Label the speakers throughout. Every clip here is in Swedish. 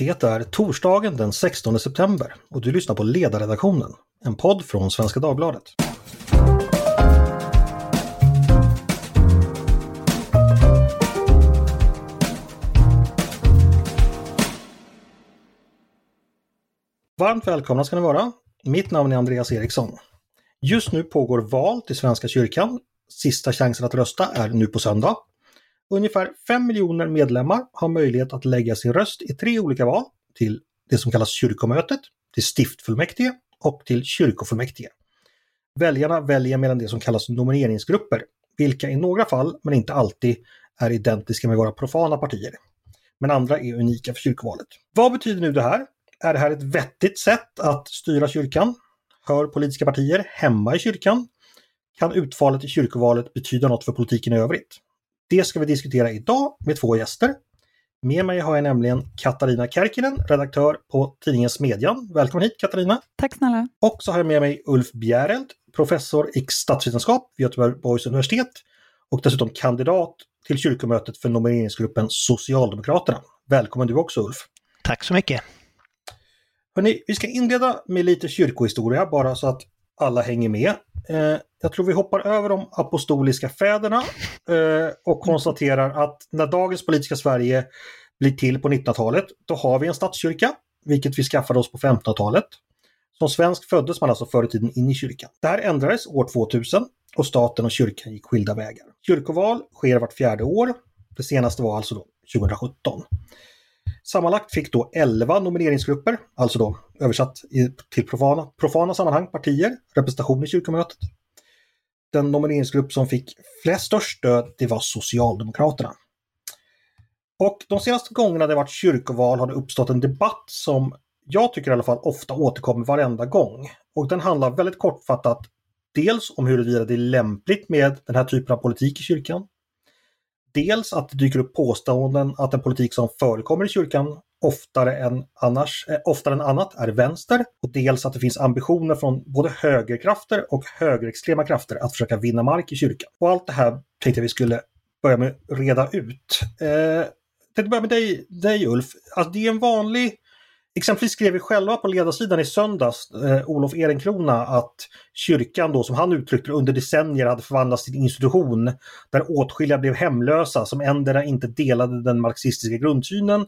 Speaker 1: Det är torsdagen den 16 september och du lyssnar på Ledarredaktionen, en podd från Svenska Dagbladet. Varmt välkomna ska ni vara. Mitt namn är Andreas Eriksson. Just nu pågår val till Svenska kyrkan. Sista chansen att rösta är nu på söndag. Ungefär 5 miljoner medlemmar har möjlighet att lägga sin röst i tre olika val till det som kallas kyrkomötet, till stiftfullmäktige och till kyrkofullmäktige. Väljarna väljer mellan det som kallas nomineringsgrupper, vilka i några fall, men inte alltid, är identiska med våra profana partier. Men andra är unika för kyrkovalet. Vad betyder nu det här? Är det här ett vettigt sätt att styra kyrkan? Hör politiska partier hemma i kyrkan? Kan utfallet i kyrkovalet betyda något för politiken i övrigt? Det ska vi diskutera idag med två gäster. Med mig har jag nämligen Katarina Kärkinen, redaktör på tidningen Smedjan. Välkommen hit Katarina!
Speaker 2: Tack snälla!
Speaker 1: Och så har jag med mig Ulf Bjäreld, professor i statsvetenskap vid Göteborgs universitet och dessutom kandidat till kyrkomötet för nomineringsgruppen Socialdemokraterna. Välkommen du också Ulf!
Speaker 3: Tack så mycket!
Speaker 1: Hörrni, vi ska inleda med lite kyrkohistoria bara så att alla hänger med. Eh, jag tror vi hoppar över de apostoliska fäderna eh, och konstaterar att när dagens politiska Sverige blir till på 1900-talet, då har vi en statskyrka, vilket vi skaffade oss på 1500-talet. Som svensk föddes man alltså förr i tiden in i kyrkan. Det här ändrades år 2000 och staten och kyrkan gick skilda vägar. Kyrkoval sker vart fjärde år. Det senaste var alltså då 2017. Sammanlagt fick då 11 nomineringsgrupper, alltså då översatt till profana, profana sammanhang, partier, representation i kyrkomötet. Den nomineringsgrupp som fick flest störst stöd, det var Socialdemokraterna. Och de senaste gångerna det varit kyrkoval har det uppstått en debatt som jag tycker i alla fall ofta återkommer varenda gång. Och den handlar väldigt kortfattat dels om huruvida det är lämpligt med den här typen av politik i kyrkan. Dels att det dyker upp påståenden att den politik som förekommer i kyrkan oftare än, annars, eh, oftare än annat är vänster och dels att det finns ambitioner från både högerkrafter och högerextrema krafter att försöka vinna mark i kyrkan. Och allt det här tänkte jag vi skulle börja med att reda ut. Eh, jag tänkte börja med dig, dig Ulf. Alltså, det är en vanlig Exempelvis skrev vi själva på ledarsidan i söndags, eh, Olof Ehrenkrona, att kyrkan då, som han uttryckte under decennier, hade förvandlats till en institution där åtskilliga blev hemlösa som endera inte delade den marxistiska grundsynen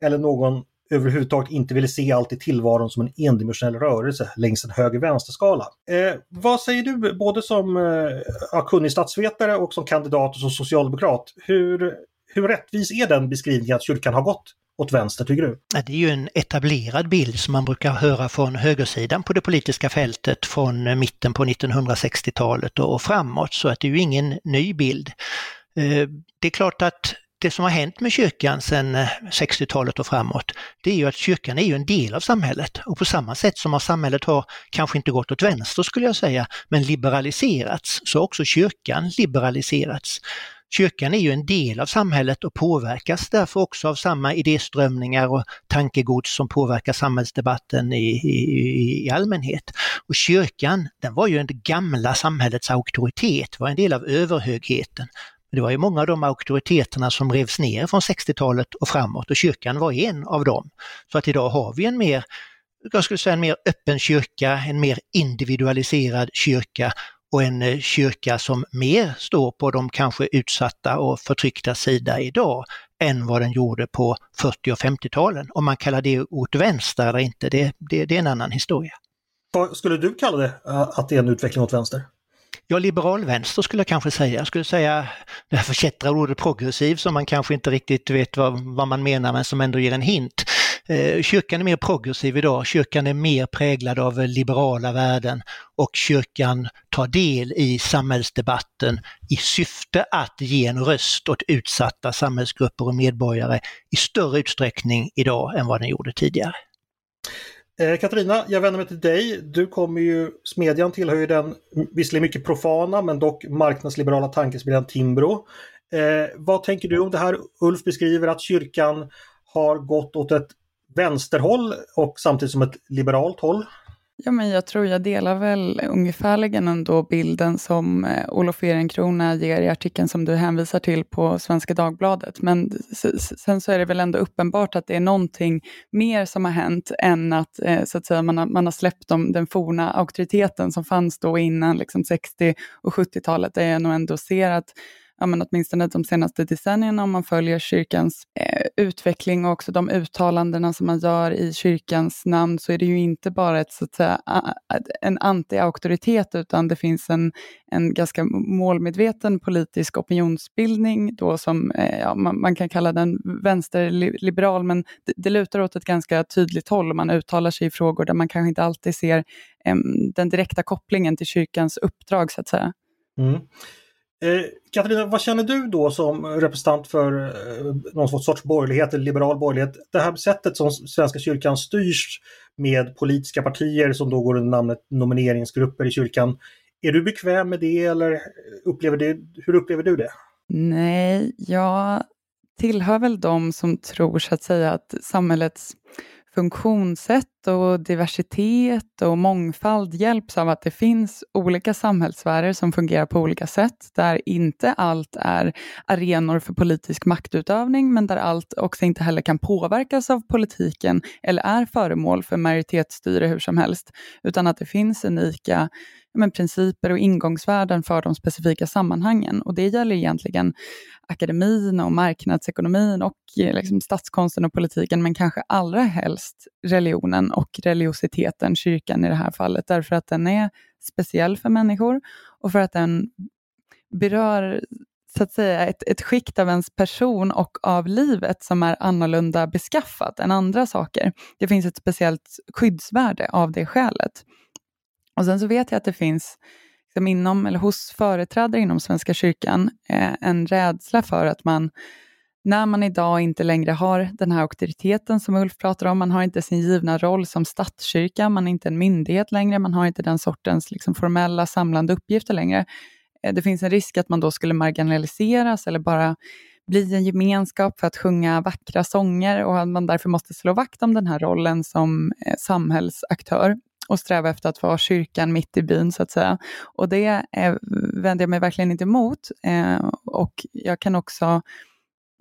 Speaker 1: eller någon överhuvudtaget inte ville se allt i tillvaron som en endimensionell rörelse längs en höger-vänster-skala. Eh, vad säger du, både som eh, kunnig statsvetare och som kandidat och som socialdemokrat? Hur, hur rättvis är den beskrivningen att kyrkan har gått åt vänster tycker du?
Speaker 3: Det är ju en etablerad bild som man brukar höra från högersidan på det politiska fältet från mitten på 1960-talet och framåt så att det är ju ingen ny bild. Eh, det är klart att det som har hänt med kyrkan sedan eh, 60-talet och framåt, det är ju att kyrkan är ju en del av samhället och på samma sätt som samhället har kanske inte gått åt vänster skulle jag säga, men liberaliserats, så har också kyrkan liberaliserats. Kyrkan är ju en del av samhället och påverkas därför också av samma idéströmningar och tankegods som påverkar samhällsdebatten i, i, i allmänhet. Och kyrkan, den var ju det gamla samhällets auktoritet, var en del av överhögheten. Det var ju många av de auktoriteterna som revs ner från 60-talet och framåt och kyrkan var en av dem. Så att idag har vi en mer jag skulle säga en mer öppen kyrka, en mer individualiserad kyrka och en eh, kyrka som mer står på de kanske utsatta och förtryckta sida idag än vad den gjorde på 40 och 50-talen. Om man kallar det åt vänster eller inte, det, det, det är en annan historia.
Speaker 1: Vad skulle du kalla det, eh, att det är en utveckling åt vänster?
Speaker 3: Ja, liberal vänster skulle jag kanske säga. Jag skulle säga det här förkättrade ordet progressiv som man kanske inte riktigt vet vad, vad man menar men som ändå ger en hint. Eh, kyrkan är mer progressiv idag, kyrkan är mer präglad av liberala värden och kyrkan tar del i samhällsdebatten i syfte att ge en röst åt utsatta samhällsgrupper och medborgare i större utsträckning idag än vad den gjorde tidigare.
Speaker 1: Eh, Katarina, jag vänder mig till dig. Du kommer ju, Smedjan tillhör ju den visserligen mycket profana men dock marknadsliberala tankesmedjan Timbro. Eh, vad tänker du om det här Ulf beskriver att kyrkan har gått åt ett vänsterhåll och samtidigt som ett liberalt håll?
Speaker 2: Ja, men jag tror jag delar väl ungefärligen ändå bilden som eh, Olof Ehrenkrona ger i artikeln som du hänvisar till på Svenska Dagbladet. Men sen så är det väl ändå uppenbart att det är någonting mer som har hänt än att, eh, så att säga, man, har, man har släppt de, den forna auktoriteten som fanns då innan liksom 60 och 70-talet. Där jag nog ändå ser att ja, men åtminstone de senaste decennierna om man följer kyrkans eh, utveckling och också de uttalandena som man gör i kyrkans namn så är det ju inte bara ett, så att säga, en anti-auktoritet utan det finns en, en ganska målmedveten politisk opinionsbildning då som eh, ja, man, man, kan kalla den vänsterliberal men det, det lutar åt ett ganska tydligt håll och man uttalar sig i frågor där man kanske inte alltid ser eh, den direkta kopplingen till kyrkans uppdrag så att säga. Mm.
Speaker 1: Eh, Katarina, vad känner du då som representant för eh, någon sorts borgerlighet, eller liberal borgerlighet? Det här sättet som Svenska kyrkan styrs med politiska partier som då går under namnet nomineringsgrupper i kyrkan. Är du bekväm med det eller upplever det, hur upplever du det?
Speaker 2: Nej, jag tillhör väl de som tror så att säga att samhällets funktionssätt och diversitet och mångfald hjälps av att det finns olika samhällssfärer som fungerar på olika sätt, där inte allt är arenor för politisk maktutövning, men där allt också inte heller kan påverkas av politiken eller är föremål för majoritetsstyre hur som helst, utan att det finns unika men, principer och ingångsvärden för de specifika sammanhangen. Och det gäller egentligen akademin och marknadsekonomin och eh, liksom, statskonsten och politiken, men kanske allra helst religionen och religiositeten, kyrkan i det här fallet, därför att den är speciell för människor och för att den berör så att säga ett, ett skikt av ens person och av livet som är annorlunda beskaffat än andra saker. Det finns ett speciellt skyddsvärde av det skälet. Och sen så vet jag att det finns liksom inom, eller hos företrädare inom Svenska kyrkan eh, en rädsla för att man när man idag inte längre har den här auktoriteten som Ulf pratar om, man har inte sin givna roll som statskyrka, man är inte en myndighet längre, man har inte den sortens liksom, formella samlande uppgifter längre. Eh, det finns en risk att man då skulle marginaliseras eller bara bli en gemenskap för att sjunga vackra sånger och att man därför måste slå vakt om den här rollen som eh, samhällsaktör och sträva efter att vara kyrkan mitt i byn så att säga. Och det eh, vänder jag mig verkligen inte emot. Eh, och jag kan också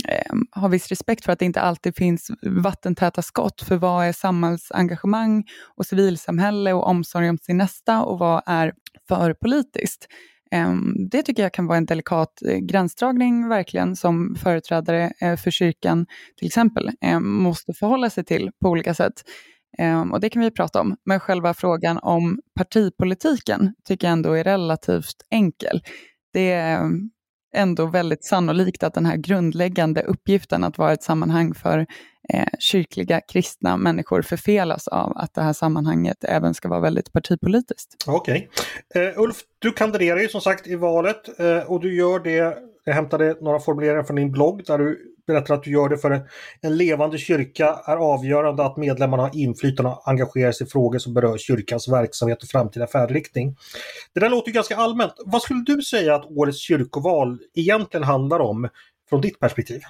Speaker 2: eh, ha viss respekt för att det inte alltid finns vattentäta skott för vad är samhällsengagemang och civilsamhälle och omsorg om sin nästa och vad är för politiskt. Ehm, det tycker jag kan vara en delikat eh, gränsdragning verkligen som företrädare eh, för kyrkan till exempel ehm, måste förhålla sig till på olika sätt. Ehm, och det kan vi prata om. Men själva frågan om partipolitiken tycker jag ändå är relativt enkel. Det ändå väldigt sannolikt att den här grundläggande uppgiften att vara ett sammanhang för eh, kyrkliga kristna människor förfelas av att det här sammanhanget även ska vara väldigt partipolitiskt.
Speaker 1: Okej. Okay. Uh, Ulf, du kandiderar ju som sagt i valet uh, och du gör det, jag hämtade några formuleringar från din blogg där du berättar att du gör det för en levande kyrka är avgörande att medlemmarna har inflytande och engagerar sig i frågor som berör kyrkans verksamhet och framtida färdriktning. Det där låter ju ganska allmänt. Vad skulle du säga att årets kyrkoval egentligen handlar om från ditt perspektiv?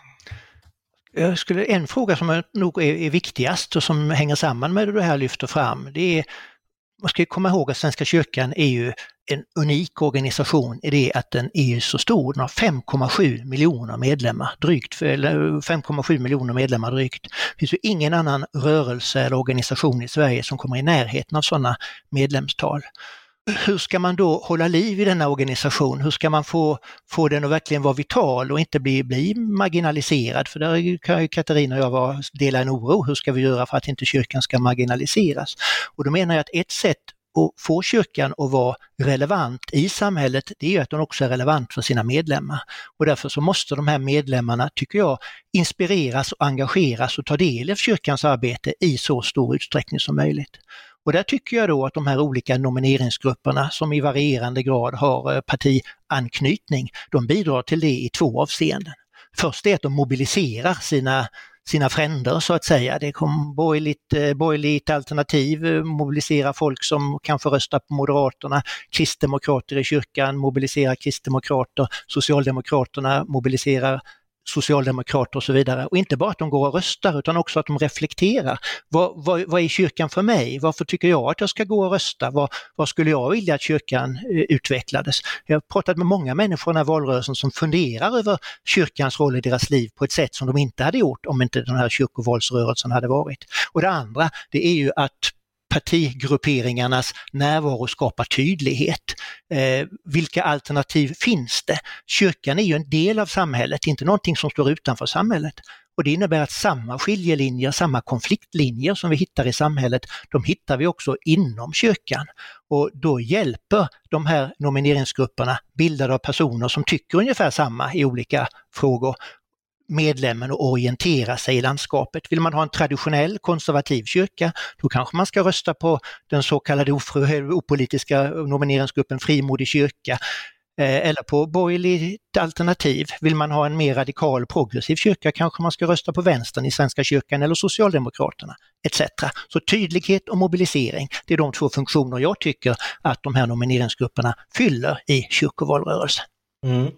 Speaker 3: Jag skulle, en fråga som nog är, är viktigast och som hänger samman med det du här lyfter fram, det är man ska komma ihåg att Svenska kyrkan är ju en unik organisation i det att den är så stor. Den har 5,7 miljoner medlemmar, drygt, 5,7 miljoner medlemmar drygt. Det finns ju ingen annan rörelse eller organisation i Sverige som kommer i närheten av sådana medlemstal hur ska man då hålla liv i denna organisation? Hur ska man få, få den att verkligen vara vital och inte bli, bli marginaliserad? För där kan ju Katarina och jag vara, dela en oro. Hur ska vi göra för att inte kyrkan ska marginaliseras? Och då menar jag att ett sätt att få kyrkan att vara relevant i samhället, det är att den också är relevant för sina medlemmar. Och därför så måste de här medlemmarna, tycker jag, inspireras och engageras och ta del av kyrkans arbete i så stor utsträckning som möjligt. Och där tycker jag då att de här olika nomineringsgrupperna som i varierande grad har eh, partianknytning, de bidrar till det i två avseenden. Först är att de mobiliserar sina sina fränder så att säga. Det kom borgerligt, eh, borgerligt alternativ, eh, mobilisera folk som kanske röstar på Moderaterna, kristdemokrater i kyrkan mobiliserar kristdemokrater, Socialdemokraterna mobiliserar socialdemokrater och så vidare. Och inte bara att de går och röstar utan också att de reflekterar. Vad, vad, vad är kyrkan för mig? Varför tycker jag att jag ska gå och rösta? Vad, vad skulle jag vilja att kyrkan eh, utvecklades? Jag har pratat med många människor i den här valrörelsen som funderar över kyrkans roll i deras liv på ett sätt som de inte hade gjort om inte den här kyrkovalsrörelsen hade varit. Och det andra, det är ju att partigrupperingarnas närvaro skapar tydlighet. Eh, vilka alternativ finns det? Kyrkan är ju en del av samhället, inte någonting som står utanför samhället. Och det innebär att samma skiljelinjer, samma konfliktlinjer som vi hittar i samhället, de hittar vi också inom kyrkan. Och då hjälper de här nomineringsgrupperna, bildade av personer som tycker ungefär samma i olika frågor, medlemmen att orientera sig i landskapet. Vill man ha en traditionell konservativ kyrka, då kanske man ska rösta på den så kallade opolitiska nomineringsgruppen Frimodig kyrka eh, eller på borgerligt alternativ. Vill man ha en mer radikal progressiv kyrka kanske man ska rösta på vänstern i Svenska kyrkan eller Socialdemokraterna etc. Så tydlighet och mobilisering, det är de två funktioner jag tycker att de här nomineringsgrupperna fyller i kyrkovalrörelsen. Mm.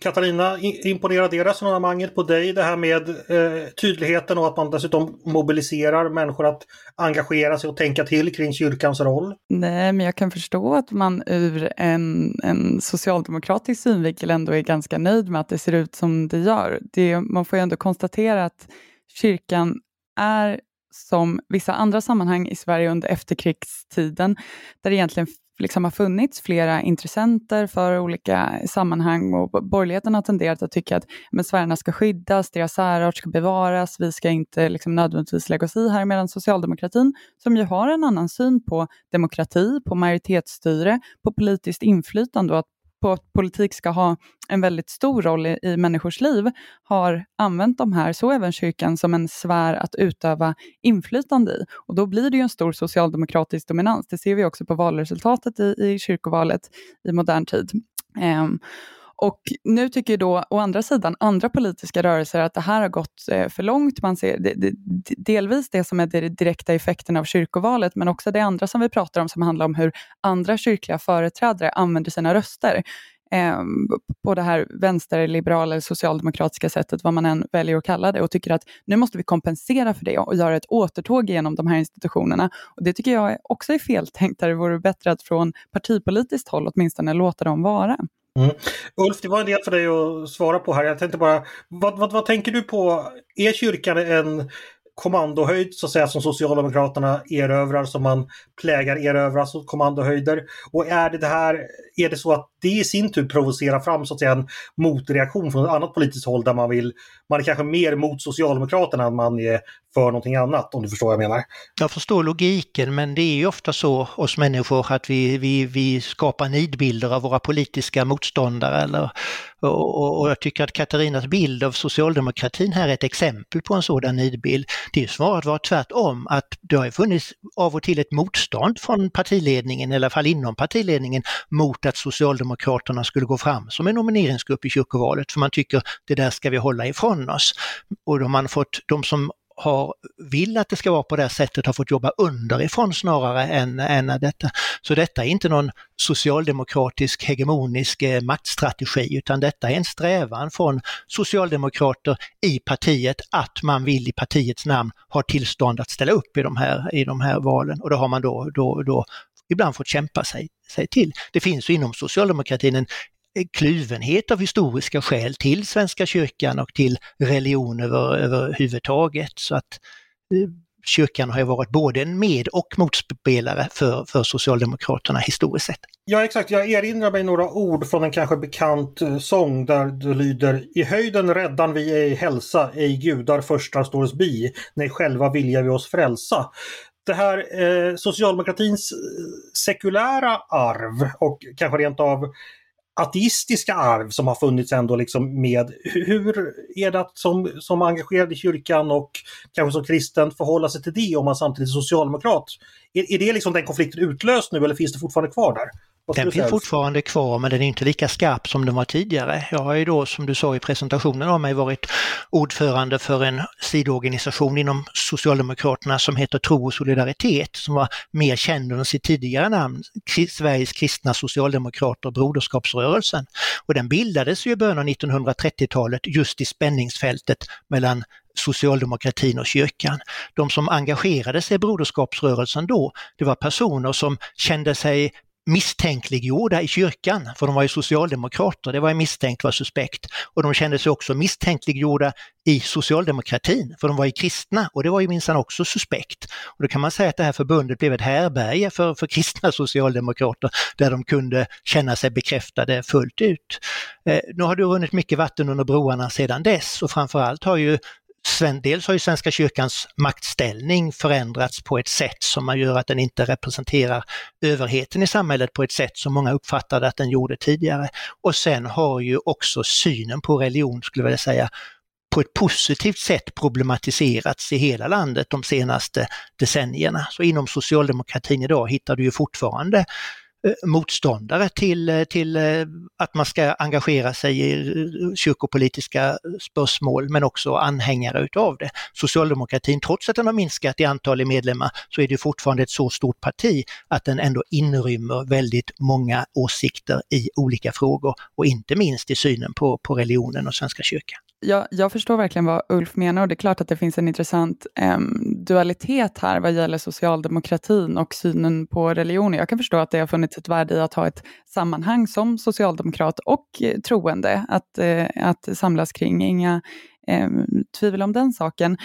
Speaker 1: Katarina, imponerar det resonemanget på dig, det här med eh, tydligheten och att man dessutom mobiliserar människor att engagera sig och tänka till kring kyrkans roll?
Speaker 2: Nej, men jag kan förstå att man ur en, en socialdemokratisk synvinkel ändå är ganska nöjd med att det ser ut som det gör. Det, man får ju ändå konstatera att kyrkan är som vissa andra sammanhang i Sverige under efterkrigstiden, där det egentligen liksom har funnits flera intressenter för olika sammanhang och borgerligheten har tenderat att tycka att men Sverige ska skyddas, deras särart ska bevaras, vi ska inte liksom nödvändigtvis lägga oss i här, medan socialdemokratin, som ju har en annan syn på demokrati, på majoritetsstyre, på politiskt inflytande och att på att politik ska ha en väldigt stor roll i, i människors liv har använt de här, så även kyrkan, som en sfär att utöva inflytande i. Och då blir det ju en stor socialdemokratisk dominans. Det ser vi också på valresultatet i, i kyrkovalet i modern tid. Um, och nu tycker då å andra sidan andra politiska rörelser att det här har gått eh, för långt. Man ser det, det, delvis det som är den direkta effekten av kyrkovalet men också det andra som vi pratar om som handlar om hur andra kyrkliga företrädare använder sina röster eh, på det här vänsterliberala eller socialdemokratiska sättet, vad man än väljer att kalla det, och tycker att nu måste vi kompensera för det och göra ett återtåg genom de här institutionerna. Och Det tycker jag också är feltänkt, där det vore bättre att från partipolitiskt håll åtminstone låta dem vara.
Speaker 1: Mm. Ulf, det var en del för dig att svara på här. Jag tänkte bara, vad, vad, vad tänker du på? Är kyrkan en kommandohöjd så att säga som Socialdemokraterna erövrar som man plägar erövra som kommandohöjder? Och är det, det här, är det så att det i sin tur provocerar fram så att säga en motreaktion från ett annat politiskt håll där man vill, man är kanske mer mot Socialdemokraterna än man är för någonting annat om du förstår vad jag menar?
Speaker 3: Jag förstår logiken men det är ju ofta så oss människor att vi, vi, vi skapar nidbilder av våra politiska motståndare eller, och, och jag tycker att Katarinas bild av socialdemokratin här är ett exempel på en sådan nidbild. Det är snarare att vara tvärtom, att det har funnits av och till ett motstånd från partiledningen, eller i alla fall inom partiledningen, mot att Socialdemokraterna skulle gå fram som en nomineringsgrupp i kyrkovalet, för man tycker det där ska vi hålla ifrån oss. Och då har man fått, de som har, vill att det ska vara på det sättet har fått jobba underifrån snarare än, än detta. Så detta är inte någon socialdemokratisk hegemonisk eh, maktstrategi utan detta är en strävan från socialdemokrater i partiet att man vill i partiets namn ha tillstånd att ställa upp i de här, i de här valen och det har man då, då, då ibland fått kämpa sig, sig till. Det finns ju inom socialdemokratin en kluvenhet av historiska skäl till Svenska kyrkan och till religion över, överhuvudtaget. Så att eh, kyrkan har ju varit både en med och motspelare för, för Socialdemokraterna historiskt sett.
Speaker 1: Ja exakt, jag erinrar mig några ord från en kanske bekant eh, sång där det lyder I höjden räddan vi ej hälsa, ej gudar förstar står oss bi, nej själva vilja vi oss frälsa det här eh, socialdemokratins eh, sekulära arv och kanske rent av ateistiska arv som har funnits ändå liksom med. Hur är det att som, som engagerad i kyrkan och kanske som kristen förhålla sig till det om man samtidigt är socialdemokrat? Är, är det liksom den konflikten utlöst nu eller finns det fortfarande kvar där?
Speaker 3: Den finns fortfarande kvar men den är inte lika skarp som den var tidigare. Jag har ju då som du sa i presentationen av mig varit ordförande för en sidoorganisation inom Socialdemokraterna som heter Tro och solidaritet som var mer känd under sitt tidigare namn, Sveriges kristna socialdemokrater, Broderskapsrörelsen. Och den bildades ju i början av 1930-talet just i spänningsfältet mellan socialdemokratin och kyrkan. De som engagerade sig i Broderskapsrörelsen då, det var personer som kände sig misstänkliggjorda i kyrkan, för de var ju socialdemokrater, det var misstänkt var suspekt. Och de kände sig också misstänkliggjorda i socialdemokratin, för de var ju kristna och det var ju minsann också suspekt. Och då kan man säga att det här förbundet blev ett härberge för, för kristna socialdemokrater där de kunde känna sig bekräftade fullt ut. Eh, nu har det runnit mycket vatten under broarna sedan dess och framförallt har ju dels har ju Svenska kyrkans maktställning förändrats på ett sätt som man gör att den inte representerar överheten i samhället på ett sätt som många uppfattade att den gjorde tidigare. Och sen har ju också synen på religion, skulle jag vilja säga, på ett positivt sätt problematiserats i hela landet de senaste decennierna. Så inom socialdemokratin idag hittar du ju fortfarande Eh, motståndare till, eh, till eh, att man ska engagera sig i kyrkopolitiska spörsmål men också anhängare utav det. Socialdemokratin, trots att den har minskat i antal medlemmar, så är det fortfarande ett så stort parti att den ändå inrymmer väldigt många åsikter i olika frågor och inte minst i synen på, på religionen och Svenska kyrkan
Speaker 2: jag, jag, förstår verkligen vad Ulf menar och det är klart att det finns en intressant eh, dualitet här vad gäller socialdemokratin och synen på religion. Jag kan förstå att det har funnits ett värde i att ha ett sammanhang som socialdemokrat och eh, troende att, eh, att samlas kring. Inga eh, tvivel om den saken.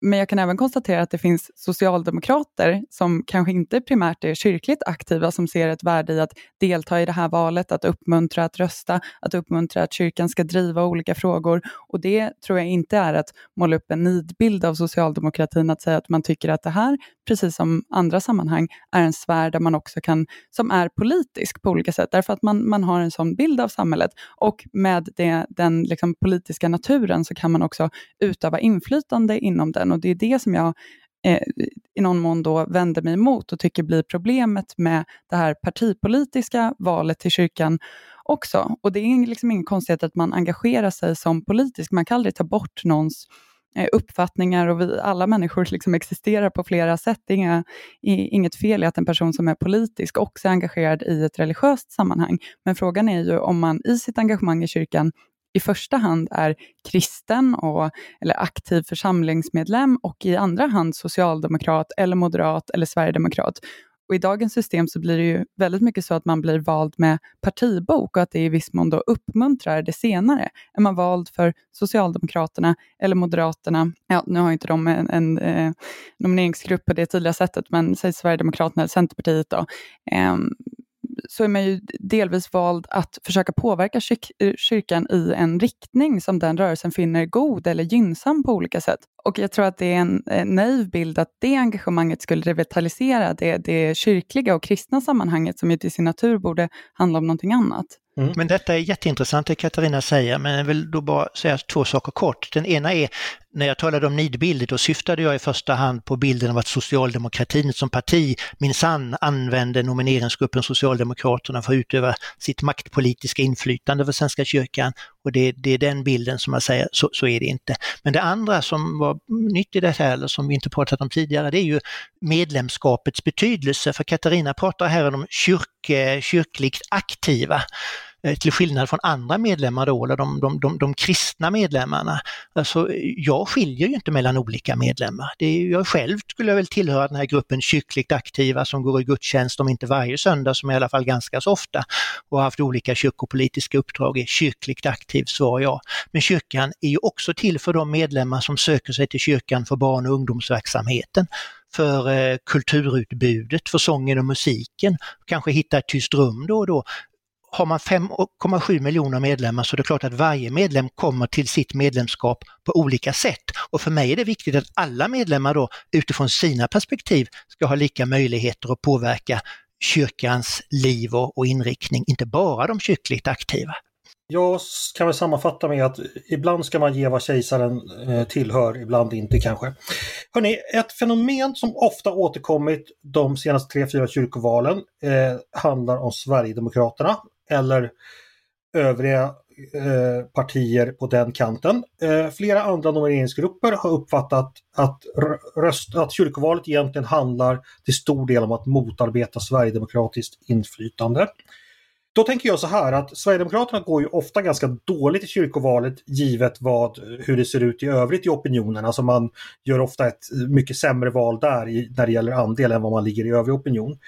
Speaker 2: Men jag kan även konstatera att det finns socialdemokrater som kanske inte primärt är kyrkligt aktiva, som ser ett värde i att delta i det här valet, att uppmuntra att rösta, att uppmuntra att kyrkan ska driva olika frågor. Och det tror jag inte är att måla upp en nidbild av socialdemokratin, att säga att man tycker att det här, precis som andra sammanhang, är en sfär där man också kan, som är politisk på olika sätt, därför att man, man har en sån bild av samhället. Och med det, den liksom politiska naturen så kan man också utöva inflytande inom den och det är det som jag eh, i någon mån då vänder mig emot och tycker blir problemet med det här partipolitiska valet till kyrkan också. Och det är liksom ingen konstighet att man engagerar sig som politisk. Man kan aldrig ta bort någons eh, uppfattningar och vi, alla människor liksom existerar på flera sätt. Det är inga, inget fel i att en person som är politisk också är engagerad i ett religiöst sammanhang. Men frågan är ju om man i sitt engagemang i kyrkan i första hand är kristen och, eller aktiv församlingsmedlem och i andra hand socialdemokrat eller moderat eller sverigedemokrat. Och I dagens system så blir det ju väldigt mycket så att man blir vald med partibok och att det i viss mån då uppmuntrar det senare. Är man vald för Socialdemokraterna eller Moderaterna, ja nu har inte de en, en eh, nomineringsgrupp på det tydliga sättet, men säg Sverigedemokraterna eller Centerpartiet då, eh, så är man ju delvis vald att försöka påverka kyr eh, kyrkan i en riktning som den rörelsen finner god eller gynnsam på olika sätt. Och jag tror att det är en, naiv bild att det engagemanget skulle revitalisera det, det kyrkliga och kristna sammanhanget som ju till sin natur borde handla om någonting annat.
Speaker 3: Mm. Men detta är jätteintressant det Katarina säger, men jag vill då bara säga två saker kort. Den ena är, när jag talade om nidbilder, då syftade jag i första hand på bilden av att socialdemokratin som parti minsann använde nomineringsgruppen Socialdemokraterna för att utöva sitt maktpolitiska inflytande över Svenska kyrkan. Och det, det är den bilden som jag säger, så, så, är det inte. Men det andra som var nytt i det här, eller som vi inte pratat om tidigare, det är ju medlemskapets betydelse. För Katarina pratar här om kyrk, kyrkligt aktiva. Eh, till skillnad från andra medlemmar då, eller de, de, de, de kristna medlemmarna. Alltså, jag skiljer ju inte mellan olika medlemmar. Det är, jag själv skulle jag väl tillhöra den här gruppen kyrkligt aktiva som går i gudstjänst, om inte varje söndag, som i alla fall ganska så ofta, och har haft olika kyrkopolitiska uppdrag. Är kyrkligt aktiv, svar ja. Men kyrkan är ju också till för de medlemmar som söker sig till kyrkan för barn och ungdomsverksamheten för eh, kulturutbudet, för sången och musiken, kanske hitta ett tyst rum då och då har man 5,7 miljoner medlemmar så är det klart att varje medlem kommer till sitt medlemskap på olika sätt. Och för mig är det viktigt att alla medlemmar då utifrån sina perspektiv ska ha lika möjligheter att påverka kyrkans liv och inriktning, inte bara de kyrkligt aktiva.
Speaker 1: Jag kan väl sammanfatta med att ibland ska man ge vad kejsaren eh, tillhör, ibland inte kanske. Hörrni, ett fenomen som ofta återkommit de senaste tre, fyra kyrkovalen eh, handlar om Sverigedemokraterna eller övriga eh, partier på den kanten. Eh, flera andra nomineringsgrupper har uppfattat att, röst, att kyrkovalet egentligen handlar till stor del om att motarbeta sverigedemokratiskt inflytande. Då tänker jag så här att Sverigedemokraterna går ju ofta ganska dåligt i kyrkovalet givet vad, hur det ser ut i övrigt i opinionen. Alltså man gör ofta ett mycket sämre val där i, när det gäller andel än vad man ligger i övrig opinion.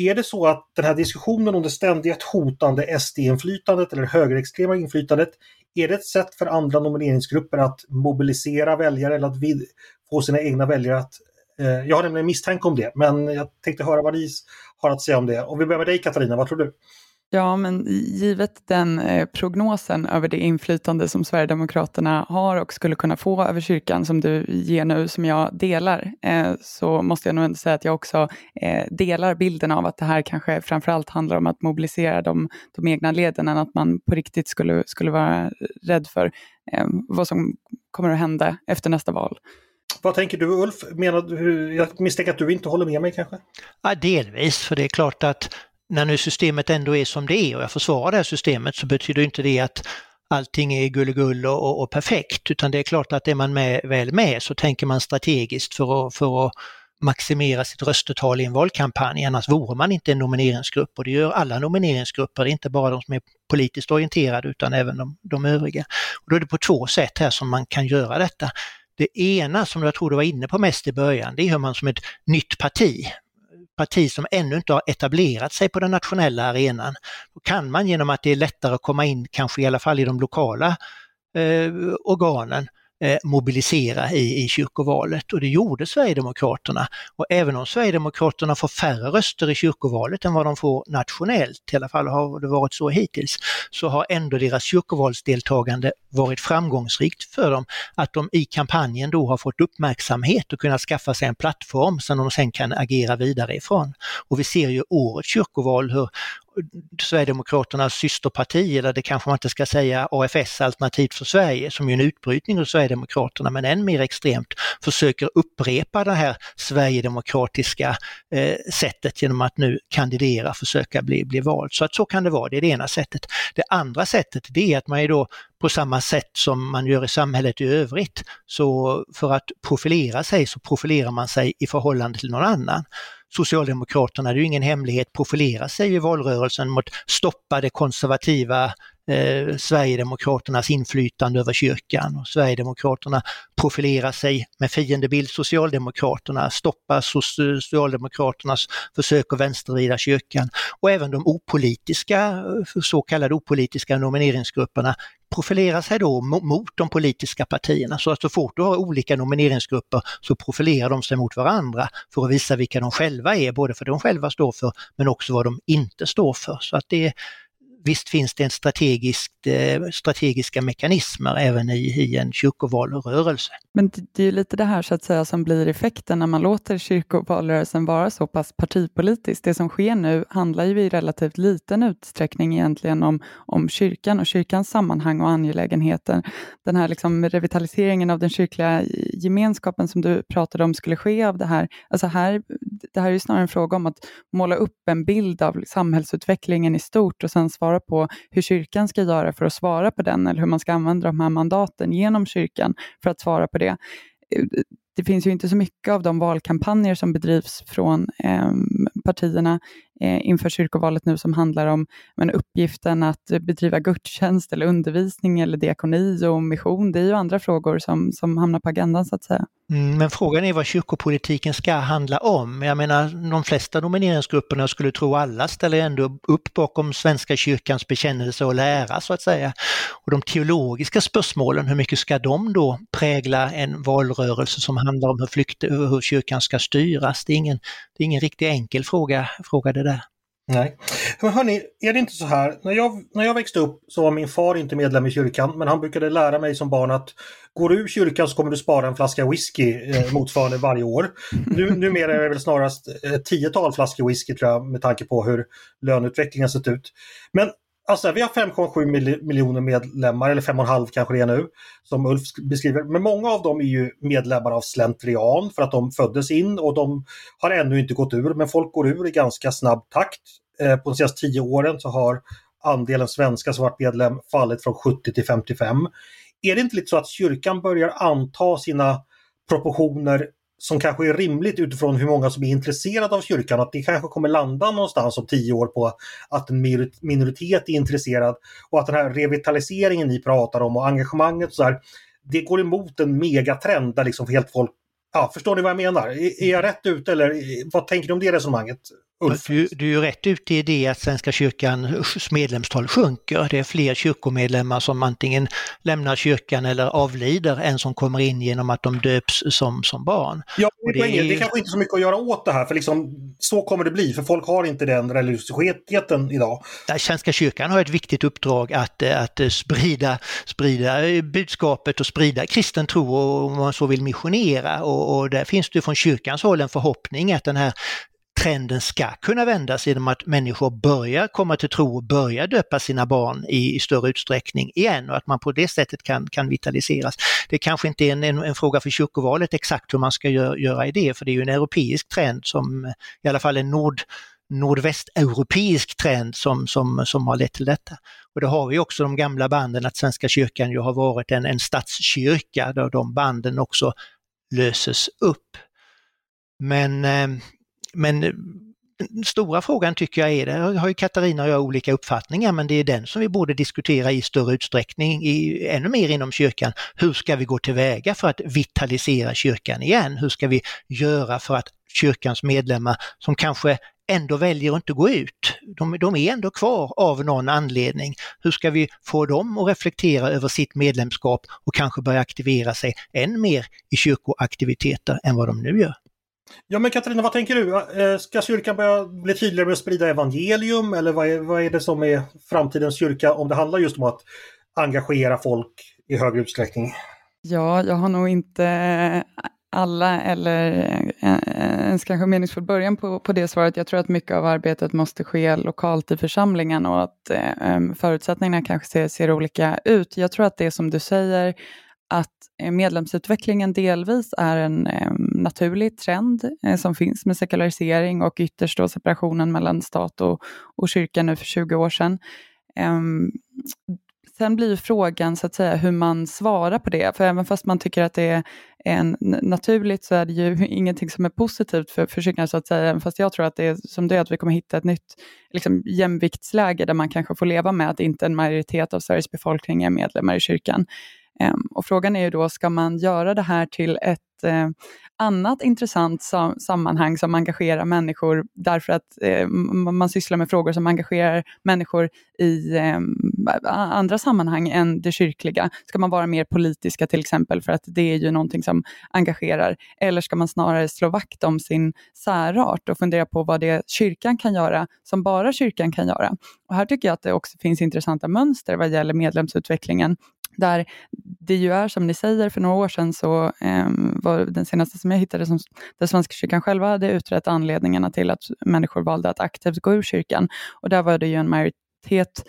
Speaker 1: Är det så att den här diskussionen om det ständigt hotande SD-inflytandet eller högerextrema inflytandet, är det ett sätt för andra nomineringsgrupper att mobilisera väljare eller att vid, få sina egna väljare att... Eh, jag har nämligen misstanke om det, men jag tänkte höra vad ni har att säga om det. Om vi börjar med dig Katarina, vad tror du?
Speaker 2: Ja, men givet den eh, prognosen över det inflytande som Sverigedemokraterna har och skulle kunna få över kyrkan som du ger nu, som jag delar, eh, så måste jag nog ändå säga att jag också eh, delar bilden av att det här kanske framförallt handlar om att mobilisera de, de egna leden, än att man på riktigt skulle, skulle vara rädd för eh, vad som kommer att hända efter nästa val.
Speaker 1: Vad tänker du Ulf? Menar du, jag misstänker att du inte håller med mig kanske?
Speaker 3: Ja, delvis, för det är klart att när nu systemet ändå är som det är och jag försvarar det här systemet så betyder inte det att allting är gullegull och, och, och perfekt. Utan det är klart att är man med, väl med så tänker man strategiskt för att, för att maximera sitt röstetal i en valkampanj, annars vore man inte en nomineringsgrupp. Och det gör alla nomineringsgrupper, inte bara de som är politiskt orienterade utan även de, de övriga. Och då är det på två sätt här som man kan göra detta. Det ena som jag tror du var inne på mest i början, det är hur man som ett nytt parti parti som ännu inte har etablerat sig på den nationella arenan. Då kan man genom att det är lättare att komma in, kanske i alla fall i de lokala eh, organen, Eh, Eh, mobilisera i, i kyrkovalet och det gjorde Sverigedemokraterna. Och även om Sverigedemokraterna får färre röster i kyrkovalet än vad de får nationellt, i alla fall har det varit så hittills, så har ändå deras kyrkovalsdeltagande varit framgångsrikt för dem. Att de i kampanjen då har fått uppmärksamhet och kunnat skaffa sig en plattform som de sen kan agera vidare ifrån. Och vi ser ju årets kyrkoval hur Sverigedemokraternas systerparti, eller det kanske man inte ska säga AFS, Alternativ för Sverige, som är en utbrytning av Sverigedemokraterna, men än mer extremt försöker upprepa det här sverigedemokratiska eh, sättet genom att nu kandidera, försöka bli, bli vald. Så att så kan det vara, det är det ena sättet. Det andra sättet det är att man är då på samma sätt som man gör i samhället i övrigt. Så för att profilera sig så profilerar man sig i förhållande till någon annan. Socialdemokraterna, det är ju ingen hemlighet, profilerar sig i valrörelsen mot stoppa det konservativa eh, Sverigedemokraternas inflytande över kyrkan. Och Sverigedemokraterna profilerar sig med fiendebild Socialdemokraterna, stoppa Socialdemokraternas försök att vänstervrida kyrkan. Och även de opolitiska, eh, så kallade opolitiska nomineringsgrupperna profilerar sig då mot de politiska partierna. Så att så fort du har olika nomineringsgrupper så profilerar de sig mot varandra för att visa vilka de själva är, både för de själva står för men också vad de inte står för. Så att det, visst finns det en strategiskt, eh, strategiska mekanismer även i, i en kyrkovalrörelse.
Speaker 2: Men det är ju lite det här så att säga som blir effekten när man låter kyrkovalrörelsen vara så pass partipolitisk. Det som sker nu handlar ju i relativt liten utsträckning egentligen om, om kyrkan och kyrkans sammanhang och angelägenheter. Den här liksom revitaliseringen av den kyrkliga gemenskapen som du pratade om skulle ske av det här. Alltså här det här är ju snarare en fråga om att måla upp en bild av samhällsutvecklingen i stort och sen svara på hur kyrkan ska göra för att svara på den eller hur man ska använda de här mandaten genom kyrkan för att svara på det. Det finns ju inte så mycket av de valkampanjer som bedrivs från eh, partierna Eh, inför kyrkovalet nu som handlar om men, uppgiften att bedriva gudstjänst eller undervisning eller diakoni och mission. Det är ju andra frågor som, som hamnar på agendan så att säga.
Speaker 3: Mm, men frågan är vad kyrkopolitiken ska handla om. Jag menar de flesta nomineringsgrupperna, jag skulle tro alla, ställer ändå upp bakom Svenska kyrkans bekännelse och lära så att säga. Och de teologiska spörsmålen, hur mycket ska de då prägla en valrörelse som handlar om hur, flykt, hur kyrkan ska styras? Det är ingen, det är ingen riktigt enkel fråga, fråga det.
Speaker 1: Nej. Men hörni, är det inte så här, när jag, när jag växte upp så var min far inte medlem i kyrkan, men han brukade lära mig som barn att går du ur kyrkan så kommer du spara en flaska whisky eh, motsvarande varje år. Nu, numera är det väl snarast ett tiotal flaskor whisky tror jag med tanke på hur löneutvecklingen sett ut. Men alltså vi har 5,7 miljoner medlemmar, eller 5,5 kanske det är nu, som Ulf beskriver. Men många av dem är ju medlemmar av slentrian för att de föddes in och de har ännu inte gått ur, men folk går ur i ganska snabb takt. Eh, på de senaste tio åren så har andelen svenskar som varit medlem fallit från 70 till 55. Är det inte lite så att kyrkan börjar anta sina proportioner som kanske är rimligt utifrån hur många som är intresserade av kyrkan. Att det kanske kommer landa någonstans om tio år på att en minoritet är intresserad och att den här revitaliseringen ni pratar om och engagemanget så här, det går emot en megatrend där liksom helt folk Ja, förstår ni vad jag menar? Är jag rätt ute eller vad tänker du om det resonemanget?
Speaker 3: Ulf? Du, du är rätt ute i det att Svenska kyrkans medlemstal sjunker. Det är fler kyrkomedlemmar som antingen lämnar kyrkan eller avlider än som kommer in genom att de döps som, som barn.
Speaker 1: Ja, det, är... det är kanske inte så mycket att göra åt det här för liksom, så kommer det bli för folk har inte den religiositeten idag.
Speaker 3: Svenska kyrkan har ett viktigt uppdrag att, att sprida, sprida budskapet och sprida kristen tro och om man så vill missionera och, och där finns det från kyrkans håll en förhoppning att den här trenden ska kunna vändas genom att människor börjar komma till tro och börjar döpa sina barn i, i större utsträckning igen och att man på det sättet kan, kan vitaliseras. Det kanske inte är en, en, en fråga för kyrkovalet exakt hur man ska gör, göra i det, för det är ju en europeisk trend som i alla fall en nord nordvästeuropeisk trend som, som, som har lett till detta. Och det har vi också de gamla banden att Svenska kyrkan ju har varit en, en statskyrka där de banden också löses upp. Men eh, men eh, den stora frågan tycker jag är, där har ju Katarina och jag olika uppfattningar, men det är den som vi borde diskutera i större utsträckning, i, ännu mer inom kyrkan. Hur ska vi gå tillväga för att vitalisera kyrkan igen? Hur ska vi göra för att kyrkans medlemmar som kanske ändå väljer att inte gå ut, de, de är ändå kvar av någon anledning. Hur ska vi få dem att reflektera över sitt medlemskap och kanske börja aktivera sig än mer i kyrkoaktiviteter än vad de nu gör?
Speaker 1: Ja men Katarina, vad tänker du? Eh, ska kyrkan börja bli tydligare med att sprida evangelium eller vad är, vad är det som är framtidens kyrka om det handlar just om att engagera folk i högre utsträckning?
Speaker 2: Ja, jag har nog inte eh, alla eller eh, ens kanske meningsfull början på, på det svaret. Jag tror att mycket av arbetet måste ske lokalt i församlingen och att eh, förutsättningarna kanske ser, ser olika ut. Jag tror att det som du säger att eh, medlemsutvecklingen delvis är en eh, naturlig trend eh, som finns med sekularisering och ytterst då separationen mellan stat och, och kyrka nu för 20 år sedan. Ehm, sen blir frågan så att säga hur man svarar på det, för även fast man tycker att det är en, naturligt så är det ju ingenting som är positivt för, för kyrkan så att säga, även fast jag tror att det är som det är att vi kommer hitta ett nytt liksom, jämviktsläge där man kanske får leva med att inte en majoritet av Sveriges befolkning är medlemmar i kyrkan. Ehm, och frågan är ju då, ska man göra det här till ett eh, annat intressant sammanhang som engagerar människor därför att eh, man sysslar med frågor som engagerar människor i ehm, andra sammanhang än det kyrkliga. Ska man vara mer politiska till exempel för att det är ju någonting som engagerar? Eller ska man snarare slå vakt om sin särart och fundera på vad det kyrkan kan göra som bara kyrkan kan göra? Och här tycker jag att det också finns intressanta mönster vad gäller medlemsutvecklingen där det ju är som ni säger, för några år sedan så eh, var den senaste som jag hittade som där Svenska kyrkan själva hade utrett anledningarna till att människor valde att aktivt gå ur kyrkan. Och där var det ju en majoritet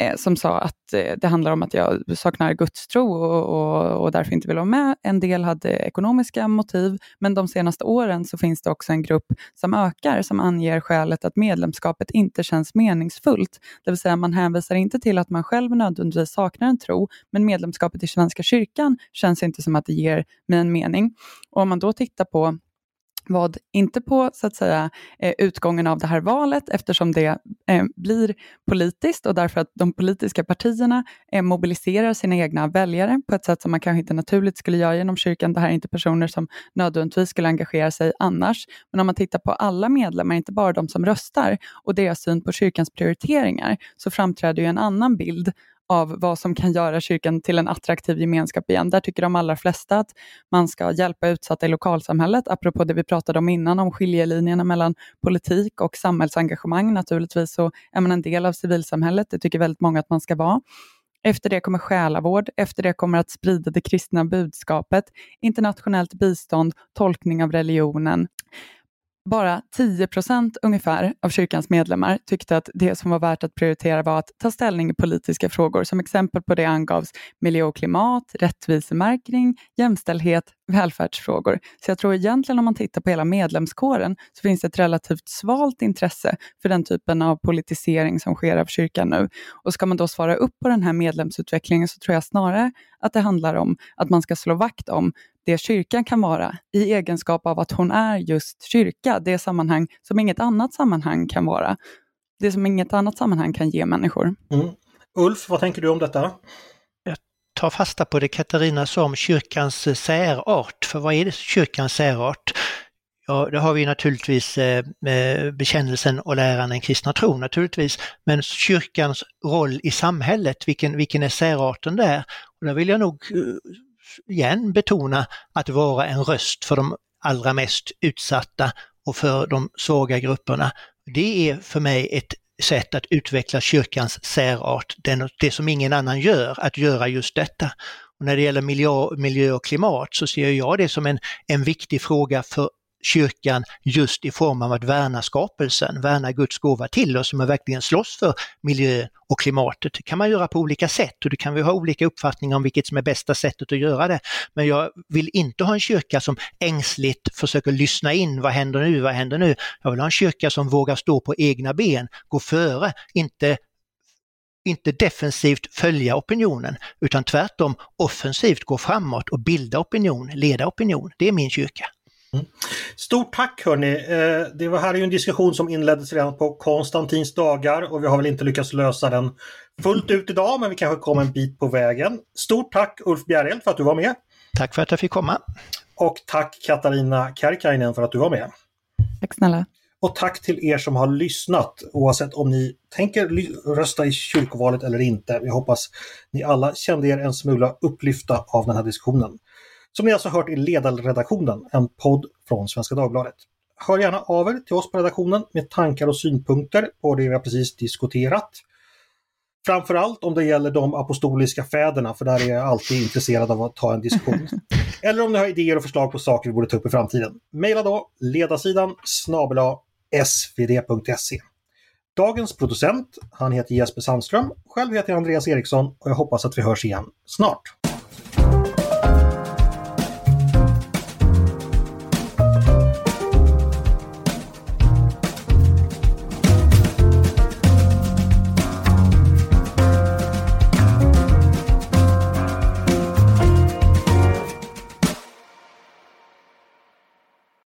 Speaker 2: eh, som sa att eh, det handlar om att jag saknar gudstro och, och, och därför inte vill vara med. En del hade ekonomiska motiv, men de senaste åren så finns det också en grupp som ökar som anger skälet att medlemskapet inte känns meningsfullt. Det vill säga man hänvisar inte till att man själv nödvändigtvis saknar en tro, men medlemskapet i Svenska kyrkan känns inte som att det ger mig en mening. Och om man då tittar på vad, inte på så att säga eh, utgången av det här valet eftersom det eh, blir politiskt och därför att de politiska partierna eh, mobiliserar sina egna väljare på ett sätt som man kanske inte naturligt skulle göra genom kyrkan. Det här är inte personer som nödvändigtvis skulle engagera sig annars. Men om man tittar på alla medlemmar, inte bara de som röstar och deras syn på kyrkans prioriteringar så framträder ju en annan bild av vad som kan göra kyrkan till en attraktiv gemenskap igen. Där tycker de allra flesta att man ska hjälpa utsatta i lokalsamhället, apropå det vi pratade om innan om skiljelinjerna mellan politik och samhällsengagemang. Naturligtvis så är man en del av civilsamhället, det tycker väldigt många att man ska vara. Efter det kommer själavård, efter det kommer att sprida det kristna budskapet, internationellt bistånd, tolkning av religionen bara 10 procent ungefär av kyrkans medlemmar tyckte att det som var värt att prioritera var att ta ställning i politiska frågor. Som exempel på det angavs miljö och klimat, rättvisemärkning, jämställdhet, välfärdsfrågor. Så jag tror egentligen om man tittar på hela medlemskåren så finns det ett relativt svalt intresse för den typen av politisering som sker av kyrkan nu. Och ska man då svara upp på den här medlemsutvecklingen så tror jag snarare att det handlar om att man ska slå vakt om det kyrkan kan vara i egenskap av att hon är just kyrka, det sammanhang som inget annat sammanhang kan vara. Det som inget annat sammanhang kan ge människor.
Speaker 1: Mm. Ulf, vad tänker du om detta?
Speaker 3: Jag tar fasta på det Katarina sa om kyrkans särart. För vad är det kyrkans särart? Ja, det har vi naturligtvis eh, bekännelsen och läran den kristna tron naturligtvis, men kyrkans roll i samhället, vilken, vilken är särarten där? Och där vill jag nog eh, igen betona att vara en röst för de allra mest utsatta och för de svaga grupperna. Det är för mig ett sätt att utveckla kyrkans särart, det som ingen annan gör, att göra just detta. Och när det gäller miljö, miljö och klimat så ser jag det som en, en viktig fråga för kyrkan just i form av att värna skapelsen, värna Guds gåva till oss, som verkligen slåss för miljön och klimatet. Det kan man göra på olika sätt och det kan vi ha olika uppfattningar om vilket som är bästa sättet att göra det. Men jag vill inte ha en kyrka som ängsligt försöker lyssna in, vad händer nu, vad händer nu? Jag vill ha en kyrka som vågar stå på egna ben, gå före, inte inte defensivt följa opinionen utan tvärtom offensivt gå framåt och bilda opinion, leda opinion. Det är min kyrka.
Speaker 1: Mm. Stort tack hörni! Eh, det var här är ju en diskussion som inleddes redan på Konstantins dagar och vi har väl inte lyckats lösa den fullt ut idag men vi kanske kom en bit på vägen. Stort tack Ulf Bjäreld för att du var med!
Speaker 3: Tack för att jag fick komma!
Speaker 1: Och tack Katarina Kärkainen för att du var med!
Speaker 2: Tack snälla!
Speaker 1: Och tack till er som har lyssnat oavsett om ni tänker rösta i kyrkovalet eller inte. Jag hoppas ni alla kände er en smula upplyfta av den här diskussionen som ni alltså hört i Ledarredaktionen, en podd från Svenska Dagbladet. Hör gärna av er till oss på redaktionen med tankar och synpunkter på det vi har precis diskuterat. Framförallt om det gäller de apostoliska fäderna, för där är jag alltid intresserad av att ta en diskussion. Eller om ni har idéer och förslag på saker vi borde ta upp i framtiden. Maila då ledarsidan snabela svd.se. Dagens producent, han heter Jesper Sandström. Själv heter jag Andreas Eriksson och jag hoppas att vi hörs igen snart.